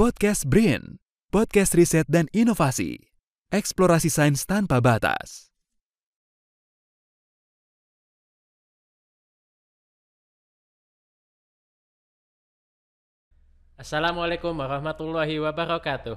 Podcast Brain, podcast riset dan inovasi. Eksplorasi sains tanpa batas. Assalamualaikum warahmatullahi wabarakatuh.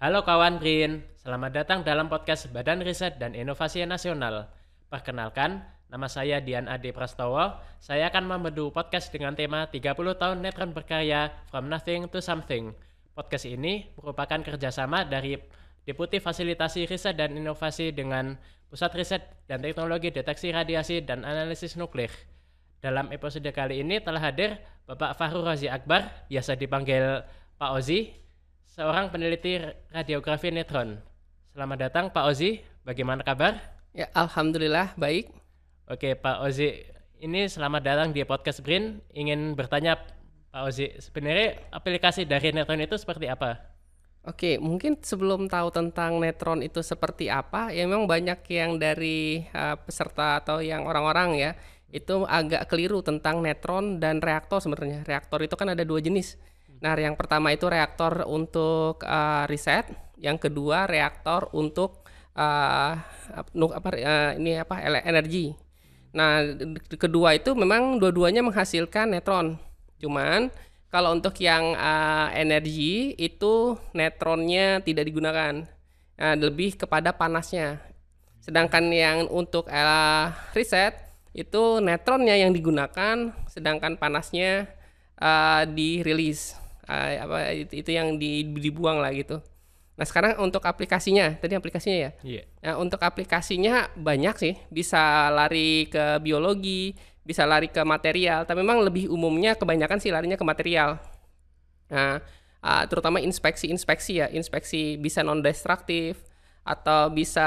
Halo kawan Brin, selamat datang dalam podcast Badan Riset dan Inovasi Nasional. Perkenalkan, nama saya Dian Ade Prastowo. Saya akan membedu podcast dengan tema 30 tahun netron berkarya From Nothing to Something. Podcast ini merupakan kerjasama dari Deputi Fasilitasi Riset dan Inovasi dengan Pusat Riset dan Teknologi Deteksi Radiasi dan Analisis Nuklir. Dalam episode kali ini telah hadir Bapak Fahru Razi Akbar, biasa dipanggil Pak Ozi, seorang peneliti radiografi netron. Selamat datang Pak Ozi, bagaimana kabar? Ya, alhamdulillah baik. Oke, Pak Ozi, ini selamat datang di podcast Brin. Ingin bertanya, Pak Ozi, sebenarnya aplikasi dari Netron itu seperti apa? Oke, mungkin sebelum tahu tentang netron itu seperti apa, ya memang banyak yang dari uh, peserta atau yang orang-orang ya itu agak keliru tentang netron dan reaktor sebenarnya. Reaktor itu kan ada dua jenis. Nah, yang pertama itu reaktor untuk uh, riset, yang kedua reaktor untuk uh, apa uh, ini apa energi. Nah, kedua itu memang dua-duanya menghasilkan netron. Cuman kalau untuk yang uh, energi itu netronnya tidak digunakan, uh, lebih kepada panasnya. Sedangkan yang untuk uh, riset itu netronnya yang digunakan, sedangkan panasnya uh, dirilis. Uh, apa itu, itu yang dibuang lah gitu. Nah sekarang untuk aplikasinya, tadi aplikasinya ya. Iya. Nah, untuk aplikasinya banyak sih, bisa lari ke biologi, bisa lari ke material, tapi memang lebih umumnya kebanyakan sih larinya ke material. Nah, uh, terutama inspeksi-inspeksi ya, inspeksi bisa non destruktif atau bisa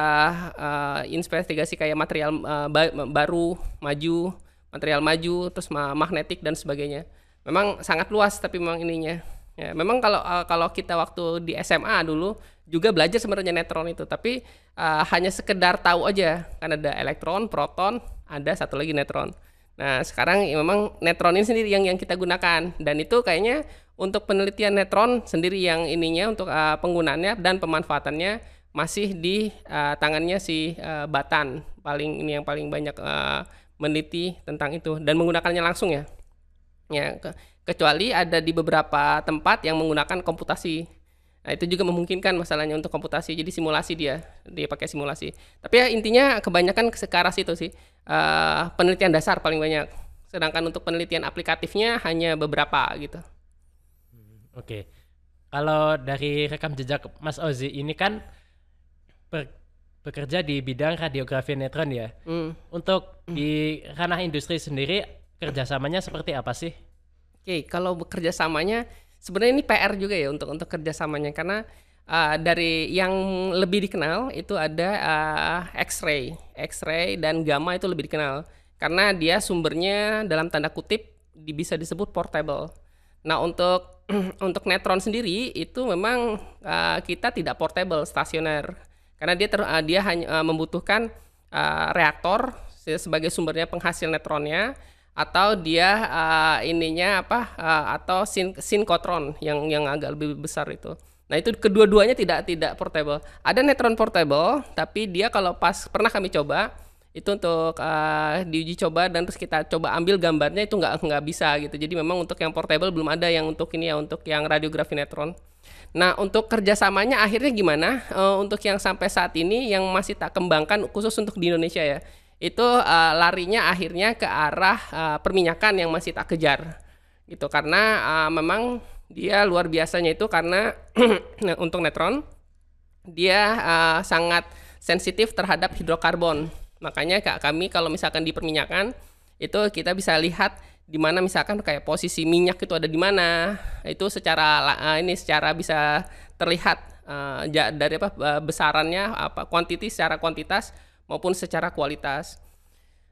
uh, investigasi kayak material uh, ba baru, maju, material maju, terus magnetik dan sebagainya. Memang sangat luas tapi memang ininya Ya, memang kalau uh, kalau kita waktu di SMA dulu juga belajar sebenarnya netron itu, tapi uh, hanya sekedar tahu aja kan ada elektron, proton, ada satu lagi netron. Nah sekarang memang netron ini sendiri yang yang kita gunakan dan itu kayaknya untuk penelitian netron sendiri yang ininya untuk uh, penggunaannya dan pemanfaatannya masih di uh, tangannya si uh, Batan paling ini yang paling banyak uh, meneliti tentang itu dan menggunakannya langsung ya. Ya, ke, kecuali ada di beberapa tempat yang menggunakan komputasi. Nah, itu juga memungkinkan masalahnya untuk komputasi. Jadi simulasi dia, dia pakai simulasi. Tapi ya intinya kebanyakan ke arah situ sih. Uh, penelitian dasar paling banyak. Sedangkan untuk penelitian aplikatifnya hanya beberapa gitu. Oke. Okay. Kalau dari rekam jejak Mas Ozi ini kan ber, bekerja di bidang radiografi netron ya. Mm. Untuk di ranah industri sendiri kerjasamanya seperti apa sih? Oke, kalau bekerja samanya sebenarnya ini PR juga ya untuk untuk kerjasamanya karena uh, dari yang lebih dikenal itu ada uh, X-ray, X-ray dan gamma itu lebih dikenal karena dia sumbernya dalam tanda kutip bisa disebut portable. Nah untuk untuk netron sendiri itu memang uh, kita tidak portable stasioner karena dia ter, uh, dia hanya uh, membutuhkan uh, reaktor sebagai sumbernya penghasil netronnya atau dia uh, ininya apa uh, atau sin sinkotron yang yang agak lebih besar itu. Nah, itu kedua-duanya tidak tidak portable. Ada netron portable, tapi dia kalau pas pernah kami coba itu untuk uh, diuji coba dan terus kita coba ambil gambarnya itu nggak nggak bisa gitu. Jadi memang untuk yang portable belum ada yang untuk ini ya untuk yang radiografi netron. Nah untuk kerjasamanya akhirnya gimana? Uh, untuk yang sampai saat ini yang masih tak kembangkan khusus untuk di Indonesia ya itu uh, larinya akhirnya ke arah uh, perminyakan yang masih tak kejar gitu karena uh, memang dia luar biasanya itu karena untuk netron dia uh, sangat sensitif terhadap hidrokarbon makanya kak kami kalau misalkan di perminyakan itu kita bisa lihat di mana misalkan kayak posisi minyak itu ada di mana itu secara uh, ini secara bisa terlihat uh, dari apa besarannya apa kuantiti secara kuantitas maupun secara kualitas.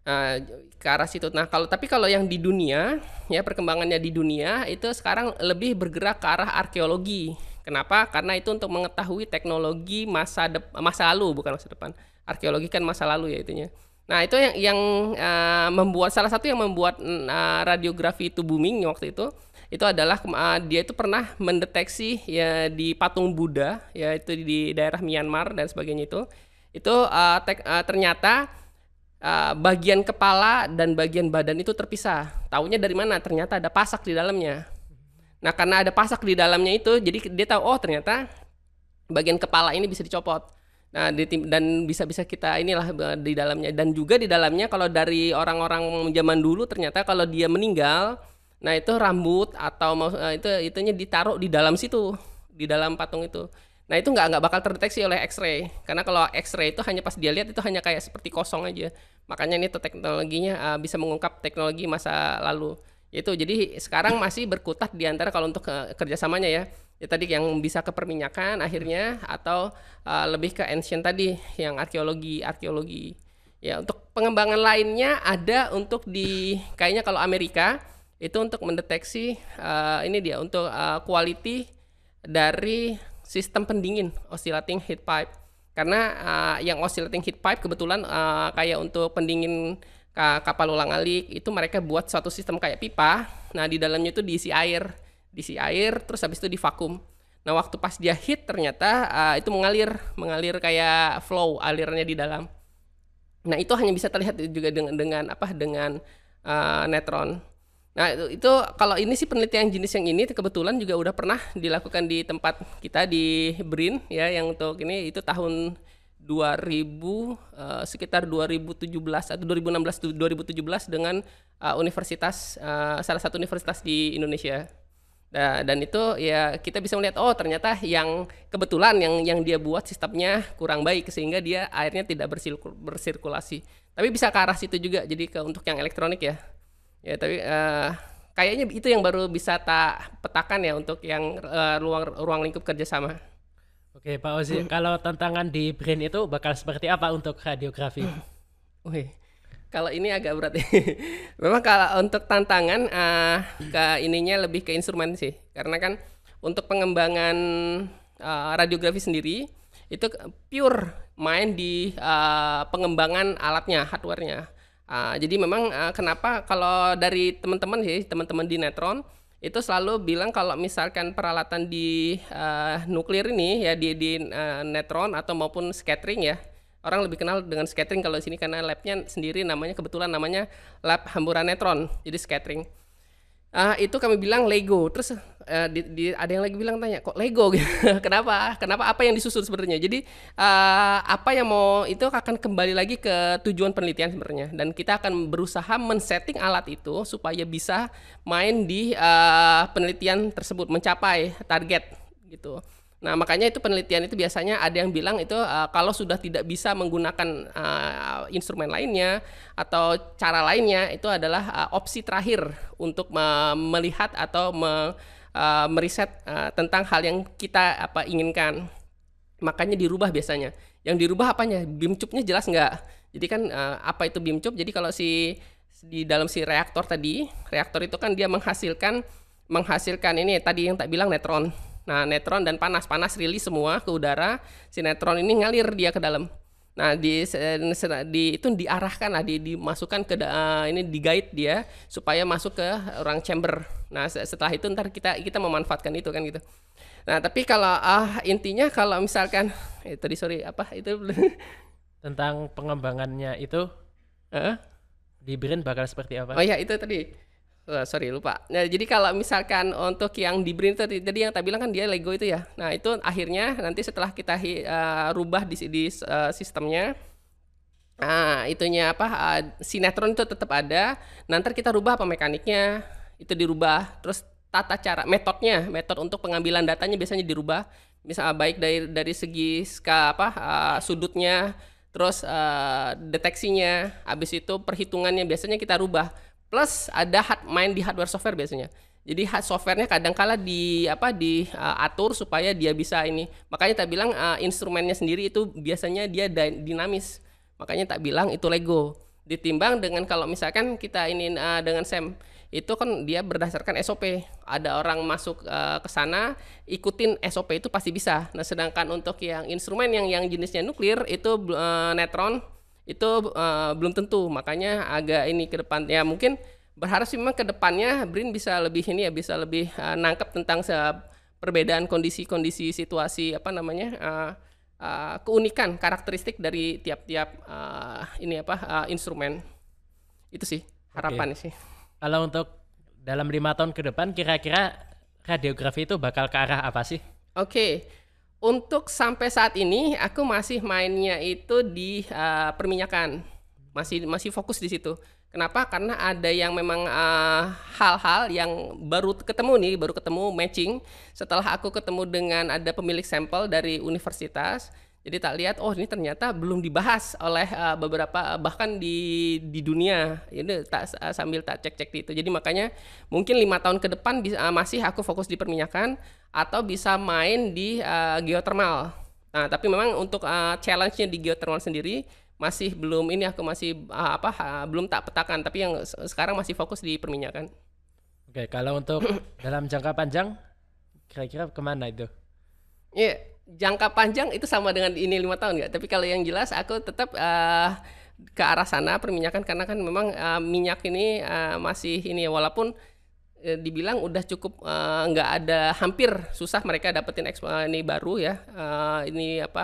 Nah, ke arah situ. Nah, kalau tapi kalau yang di dunia, ya perkembangannya di dunia itu sekarang lebih bergerak ke arah arkeologi. Kenapa? Karena itu untuk mengetahui teknologi masa dep masa lalu bukan masa depan. Arkeologi kan masa lalu ya itunya. Nah, itu yang yang uh, membuat salah satu yang membuat uh, radiografi itu booming waktu itu itu adalah uh, dia itu pernah mendeteksi ya di patung Buddha yaitu di daerah Myanmar dan sebagainya itu itu uh, tek, uh, ternyata uh, bagian kepala dan bagian badan itu terpisah. Taunya dari mana? Ternyata ada pasak di dalamnya. Nah, karena ada pasak di dalamnya itu, jadi dia tahu oh ternyata bagian kepala ini bisa dicopot. Nah, dan bisa-bisa kita inilah di dalamnya dan juga di dalamnya kalau dari orang-orang zaman dulu ternyata kalau dia meninggal, nah itu rambut atau eh, itu itunya ditaruh di dalam situ, di dalam patung itu. Nah, itu nggak nggak bakal terdeteksi oleh X-ray. Karena kalau X-ray itu hanya pas dia lihat itu hanya kayak seperti kosong aja. Makanya ini teknologinya uh, bisa mengungkap teknologi masa lalu. Itu jadi sekarang masih berkutat di antara kalau untuk uh, kerjasamanya ya ya tadi yang bisa ke perminyakan akhirnya atau uh, lebih ke ancient tadi yang arkeologi arkeologi ya untuk pengembangan lainnya ada untuk di kayaknya kalau Amerika itu untuk mendeteksi uh, ini dia untuk uh, quality dari sistem pendingin oscillating heat pipe. Karena uh, yang oscillating heat pipe kebetulan uh, kayak untuk pendingin kapal ulang alik itu mereka buat suatu sistem kayak pipa. Nah di dalamnya itu diisi air. Diisi air terus habis itu divakum. Nah waktu pas dia hit ternyata uh, itu mengalir. Mengalir kayak flow alirnya di dalam. Nah itu hanya bisa terlihat juga dengan dengan apa? Dengan uh, netron nah itu, itu kalau ini sih penelitian jenis yang ini kebetulan juga udah pernah dilakukan di tempat kita di Brin ya yang untuk ini itu tahun 2000 uh, sekitar 2017 atau 2016 2017 dengan uh, universitas uh, salah satu universitas di Indonesia Nah, dan itu ya kita bisa melihat oh ternyata yang kebetulan yang yang dia buat sistemnya kurang baik sehingga dia airnya tidak bersirkul, bersirkulasi. Tapi bisa ke arah situ juga jadi ke untuk yang elektronik ya. Ya tapi uh, kayaknya itu yang baru bisa tak petakan ya untuk yang uh, ruang ruang lingkup kerjasama. Oke Pak Ozi, hmm. kalau tantangan di BRIN itu bakal seperti apa untuk radiografi? Wih, kalau ini agak berat. Memang kalau untuk tantangan uh, ke ininya lebih ke instrumen sih. Karena kan untuk pengembangan uh, radiografi sendiri itu pure main di uh, pengembangan alatnya, hardwarenya. Uh, jadi memang uh, kenapa kalau dari teman-teman sih, teman-teman di Netron itu selalu bilang kalau misalkan peralatan di uh, nuklir ini ya di di uh, Netron atau maupun scattering ya orang lebih kenal dengan scattering kalau di sini karena labnya sendiri namanya kebetulan namanya lab hamburan netron jadi scattering uh, itu kami bilang Lego. Terus uh, di, di, ada yang lagi bilang tanya kok Lego? Kenapa? Kenapa apa yang disusun sebenarnya? Jadi uh, apa yang mau itu akan kembali lagi ke tujuan penelitian sebenarnya. Dan kita akan berusaha men-setting alat itu supaya bisa main di uh, penelitian tersebut mencapai target gitu Nah, makanya itu penelitian itu biasanya ada yang bilang itu uh, kalau sudah tidak bisa menggunakan uh, instrumen lainnya atau cara lainnya itu adalah uh, opsi terakhir untuk me melihat atau me uh, meriset uh, tentang hal yang kita apa inginkan. Makanya dirubah biasanya. Yang dirubah apanya? Bimcupnya jelas nggak? Jadi kan uh, apa itu bimcup? Jadi kalau si di dalam si reaktor tadi, reaktor itu kan dia menghasilkan menghasilkan ini tadi yang tak bilang netron Nah, netron dan panas, panas rilis semua ke udara, si netron ini ngalir dia ke dalam. Nah, di, di itu diarahkan lah, di, dimasukkan ke uh, ini digait dia supaya masuk ke orang chamber. Nah, setelah itu ntar kita kita memanfaatkan itu kan gitu. Nah, tapi kalau uh, intinya kalau misalkan eh, tadi sorry apa itu tentang pengembangannya itu uh? di BRIN bakal seperti apa? Oh ya, itu tadi Uh, sorry lupa. Nah, jadi kalau misalkan untuk yang di Brin itu tadi yang tak bilang kan dia Lego itu ya. Nah, itu akhirnya nanti setelah kita uh, rubah di, di uh, sistemnya Nah, itunya apa? Uh, sinetron itu tetap ada. Nanti kita rubah apa mekaniknya, itu dirubah. Terus tata cara, metodenya, metode untuk pengambilan datanya biasanya dirubah. Misalnya baik dari dari segi ska, apa uh, sudutnya, terus uh, deteksinya, habis itu perhitungannya biasanya kita rubah plus ada hard, main di hardware software biasanya. Jadi softwarenya kadang kala di apa diatur uh, supaya dia bisa ini. Makanya tak bilang uh, instrumennya sendiri itu biasanya dia dinamis. Makanya tak bilang itu Lego. Ditimbang dengan kalau misalkan kita ini uh, dengan Sam itu kan dia berdasarkan SOP. Ada orang masuk uh, ke sana ikutin SOP itu pasti bisa. Nah, sedangkan untuk yang instrumen yang yang jenisnya nuklir itu uh, netron itu uh, belum tentu makanya agak ini ke depan ya mungkin berharap sih memang ke depannya Brin bisa lebih ini ya bisa lebih uh, nangkep tentang perbedaan kondisi-kondisi situasi apa namanya uh, uh, keunikan karakteristik dari tiap-tiap uh, ini apa uh, instrumen itu sih harapan okay. sih. Kalau untuk dalam lima tahun ke depan kira-kira radiografi itu bakal ke arah apa sih? Oke, okay. Untuk sampai saat ini aku masih mainnya itu di uh, perminyakan, masih masih fokus di situ. Kenapa? Karena ada yang memang hal-hal uh, yang baru ketemu nih, baru ketemu matching setelah aku ketemu dengan ada pemilik sampel dari universitas jadi tak lihat oh ini ternyata belum dibahas oleh uh, beberapa bahkan di di dunia. Ini tak uh, sambil tak cek-cek itu. Jadi makanya mungkin lima tahun ke depan bisa, uh, masih aku fokus di perminyakan atau bisa main di uh, geothermal. Nah, tapi memang untuk uh, challenge-nya di geothermal sendiri masih belum ini aku masih uh, apa uh, belum tak petakan, tapi yang sekarang masih fokus di perminyakan. Oke, kalau untuk dalam jangka panjang kira-kira ke mana itu? Iya, yeah jangka panjang itu sama dengan ini lima tahun nggak? Tapi kalau yang jelas aku tetap uh, ke arah sana perminyakan karena kan memang uh, minyak ini uh, masih ini ya walaupun uh, dibilang udah cukup nggak uh, ada hampir susah mereka dapetin uh, ini baru ya uh, ini apa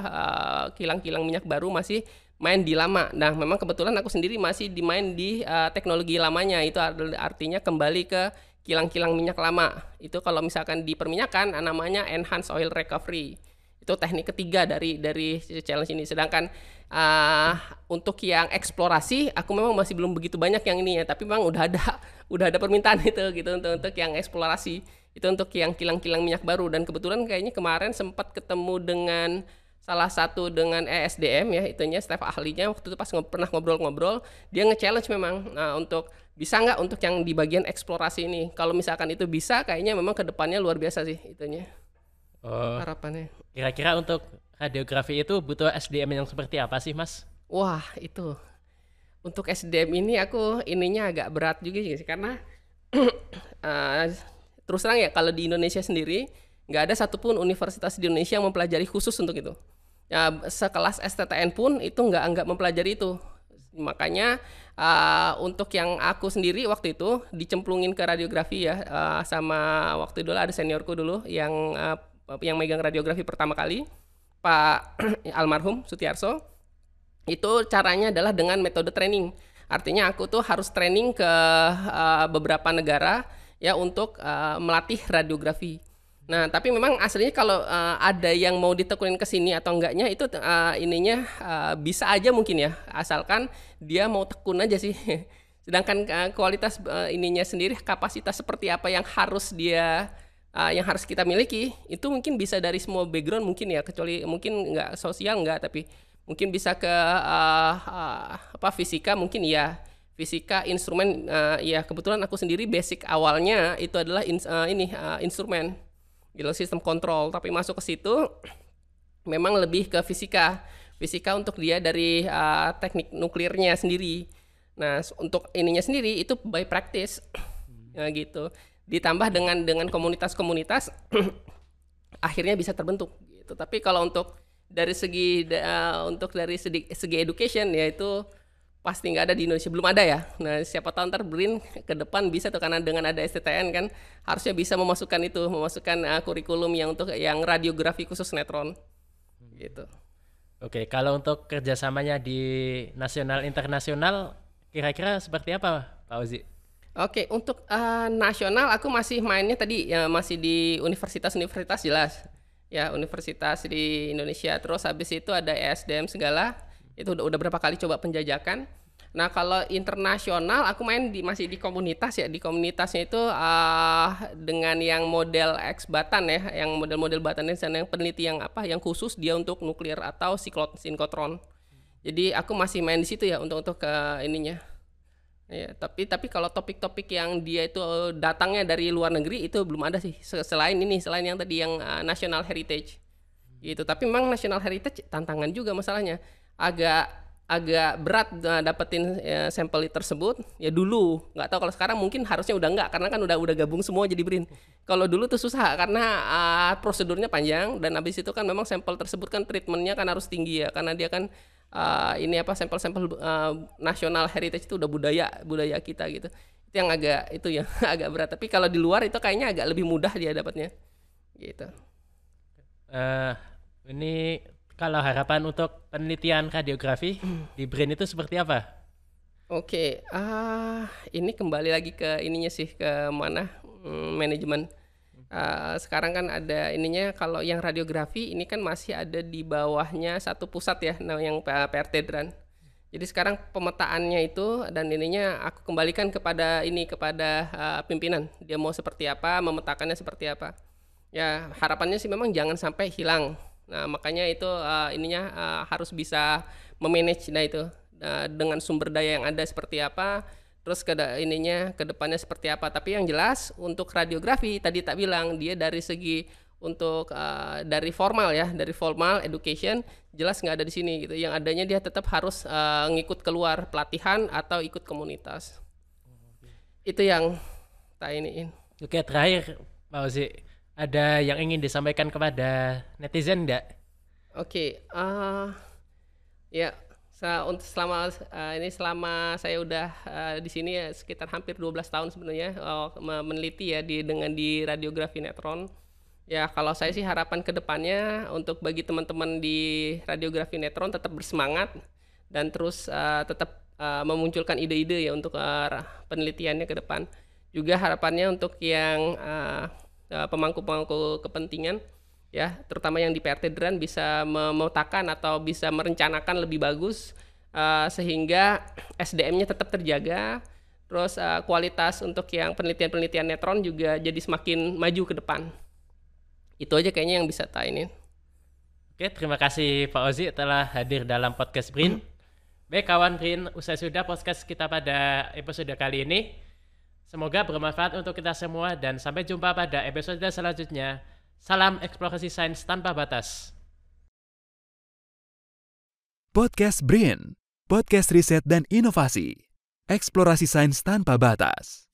kilang-kilang uh, minyak baru masih main di lama. Nah, memang kebetulan aku sendiri masih dimain di uh, teknologi lamanya. Itu artinya kembali ke kilang-kilang minyak lama. Itu kalau misalkan di perminyakan namanya enhanced oil recovery itu teknik ketiga dari dari challenge ini. Sedangkan uh, untuk yang eksplorasi aku memang masih belum begitu banyak yang ini ya tapi memang udah ada udah ada permintaan itu gitu. Untuk untuk yang eksplorasi. Itu untuk yang kilang-kilang minyak baru. Dan kebetulan kayaknya kemarin sempat ketemu dengan salah satu dengan ESDM ya itunya staff ahlinya. Waktu itu pas ngob pernah ngobrol-ngobrol dia nge-challenge memang. Nah, untuk bisa nggak untuk yang di bagian eksplorasi ini? Kalau misalkan itu bisa kayaknya memang ke depannya luar biasa sih itunya Oh. Harapannya. Kira-kira untuk radiografi itu butuh SDM yang seperti apa sih, Mas? Wah, itu. Untuk SDM ini aku ininya agak berat juga sih karena uh, terus terang ya kalau di Indonesia sendiri nggak ada satupun universitas di Indonesia yang mempelajari khusus untuk itu. Ya, sekelas STTN pun itu nggak nggak mempelajari itu. Makanya uh, untuk yang aku sendiri waktu itu dicemplungin ke radiografi ya uh, sama waktu dulu ada seniorku dulu yang uh, yang megang radiografi pertama kali Pak almarhum Sutiarso itu caranya adalah dengan metode training artinya aku tuh harus training ke uh, beberapa negara ya untuk uh, melatih radiografi Nah, tapi memang aslinya kalau uh, ada yang mau ditekunin ke sini atau enggaknya itu uh, ininya uh, bisa aja mungkin ya, asalkan dia mau tekun aja sih. Sedangkan uh, kualitas uh, ininya sendiri kapasitas seperti apa yang harus dia uh, yang harus kita miliki itu mungkin bisa dari semua background mungkin ya kecuali mungkin nggak sosial nggak tapi mungkin bisa ke uh, uh, apa fisika mungkin ya. Fisika instrumen uh, ya kebetulan aku sendiri basic awalnya itu adalah in, uh, ini uh, instrumen gitu sistem kontrol. Tapi masuk ke situ memang lebih ke fisika. Fisika untuk dia dari uh, teknik nuklirnya sendiri. Nah untuk ininya sendiri itu by practice ya gitu ditambah dengan dengan komunitas-komunitas akhirnya bisa terbentuk gitu. Tapi kalau untuk dari segi uh, untuk dari segi, segi education ya itu pasti nggak ada di Indonesia belum ada ya. Nah siapa tahu ntar Brin ke depan bisa tuh karena dengan ada STTN kan harusnya bisa memasukkan itu memasukkan uh, kurikulum yang untuk yang radiografi khusus netron gitu. Oke kalau untuk kerjasamanya di nasional internasional kira-kira seperti apa Pak Ozi? Oke, untuk uh, nasional aku masih mainnya tadi ya masih di universitas-universitas jelas. Ya, universitas di Indonesia. Terus habis itu ada ESDM segala. Itu udah, udah berapa kali coba penjajakan. Nah, kalau internasional aku main di masih di komunitas ya. Di komunitasnya itu uh, dengan yang model X batan ya, yang model-model batan dan yang peneliti yang apa yang khusus dia untuk nuklir atau sinkotron. Jadi aku masih main di situ ya untuk untuk ke ininya Ya, tapi tapi kalau topik-topik yang dia itu datangnya dari luar negeri itu belum ada sih selain ini selain yang tadi yang uh, national heritage. Gitu tapi memang national heritage tantangan juga masalahnya. Agak agak berat uh, dapetin uh, sampel tersebut. Ya dulu nggak tahu kalau sekarang mungkin harusnya udah nggak karena kan udah udah gabung semua jadi brin kalau dulu tuh susah karena uh, prosedurnya panjang dan habis itu kan memang sampel tersebut kan treatmentnya kan harus tinggi ya karena dia kan uh, ini apa sampel-sampel uh, nasional heritage itu udah budaya budaya kita gitu itu yang agak itu ya agak berat tapi kalau di luar itu kayaknya agak lebih mudah dia dapatnya gitu Eh, ini kalau harapan untuk penelitian radiografi di BRIN itu seperti apa? Oke, ah ini kembali lagi ke ininya sih ke mana Hmm, manajemen. Ah, sekarang kan ada ininya kalau yang radiografi ini kan masih ada di bawahnya satu pusat ya, nah yang PRT Dran. Jadi sekarang pemetaannya itu dan ininya aku kembalikan kepada ini kepada ah, pimpinan. Dia mau seperti apa, memetakannya seperti apa. Ya harapannya sih memang jangan sampai hilang. Nah makanya itu ah, ininya ah, harus bisa memanage nah itu Nah, dengan sumber daya yang ada seperti apa, terus ke ininya ke depannya seperti apa. Tapi yang jelas untuk radiografi tadi tak bilang dia dari segi untuk ah, dari formal ya, dari formal education jelas nggak ada di sini gitu. Yang adanya dia tetap harus ah, ngikut keluar pelatihan atau ikut komunitas. Itu yang tak iniin. Oke, terakhir Pak Ozi, ada yang ingin disampaikan kepada netizen enggak? Oke, ah ya sa- untuk selama ah, ini selama saya udah ah, di sini ya sekitar hampir 12 tahun sebenarnya me- meneliti ya di dengan di radiografi netron. Ya kalau saya sih harapan ke depannya untuk bagi teman-teman di radiografi netron tetap bersemangat dan terus ah, tetap ah, memunculkan ide-ide ya untuk ra- penelitiannya ke depan. Juga harapannya untuk yang ah, ah, pemangku-pemangku kepentingan ya terutama yang di PRT Dran bisa memetakan atau bisa merencanakan lebih bagus eh, sehingga SDM-nya tetap terjaga terus eh, kualitas untuk yang penelitian-penelitian netron juga jadi semakin maju ke depan itu aja kayaknya yang bisa tak ini Oke, terima kasih Pak Ozi telah hadir dalam podcast BRIN. Baik kawan BRIN, usai sudah podcast kita pada episode kali ini. Semoga bermanfaat untuk kita semua dan sampai jumpa pada episode selanjutnya. Salam eksplorasi sains tanpa batas. Podcast BRIN, podcast riset dan inovasi. Eksplorasi sains tanpa batas.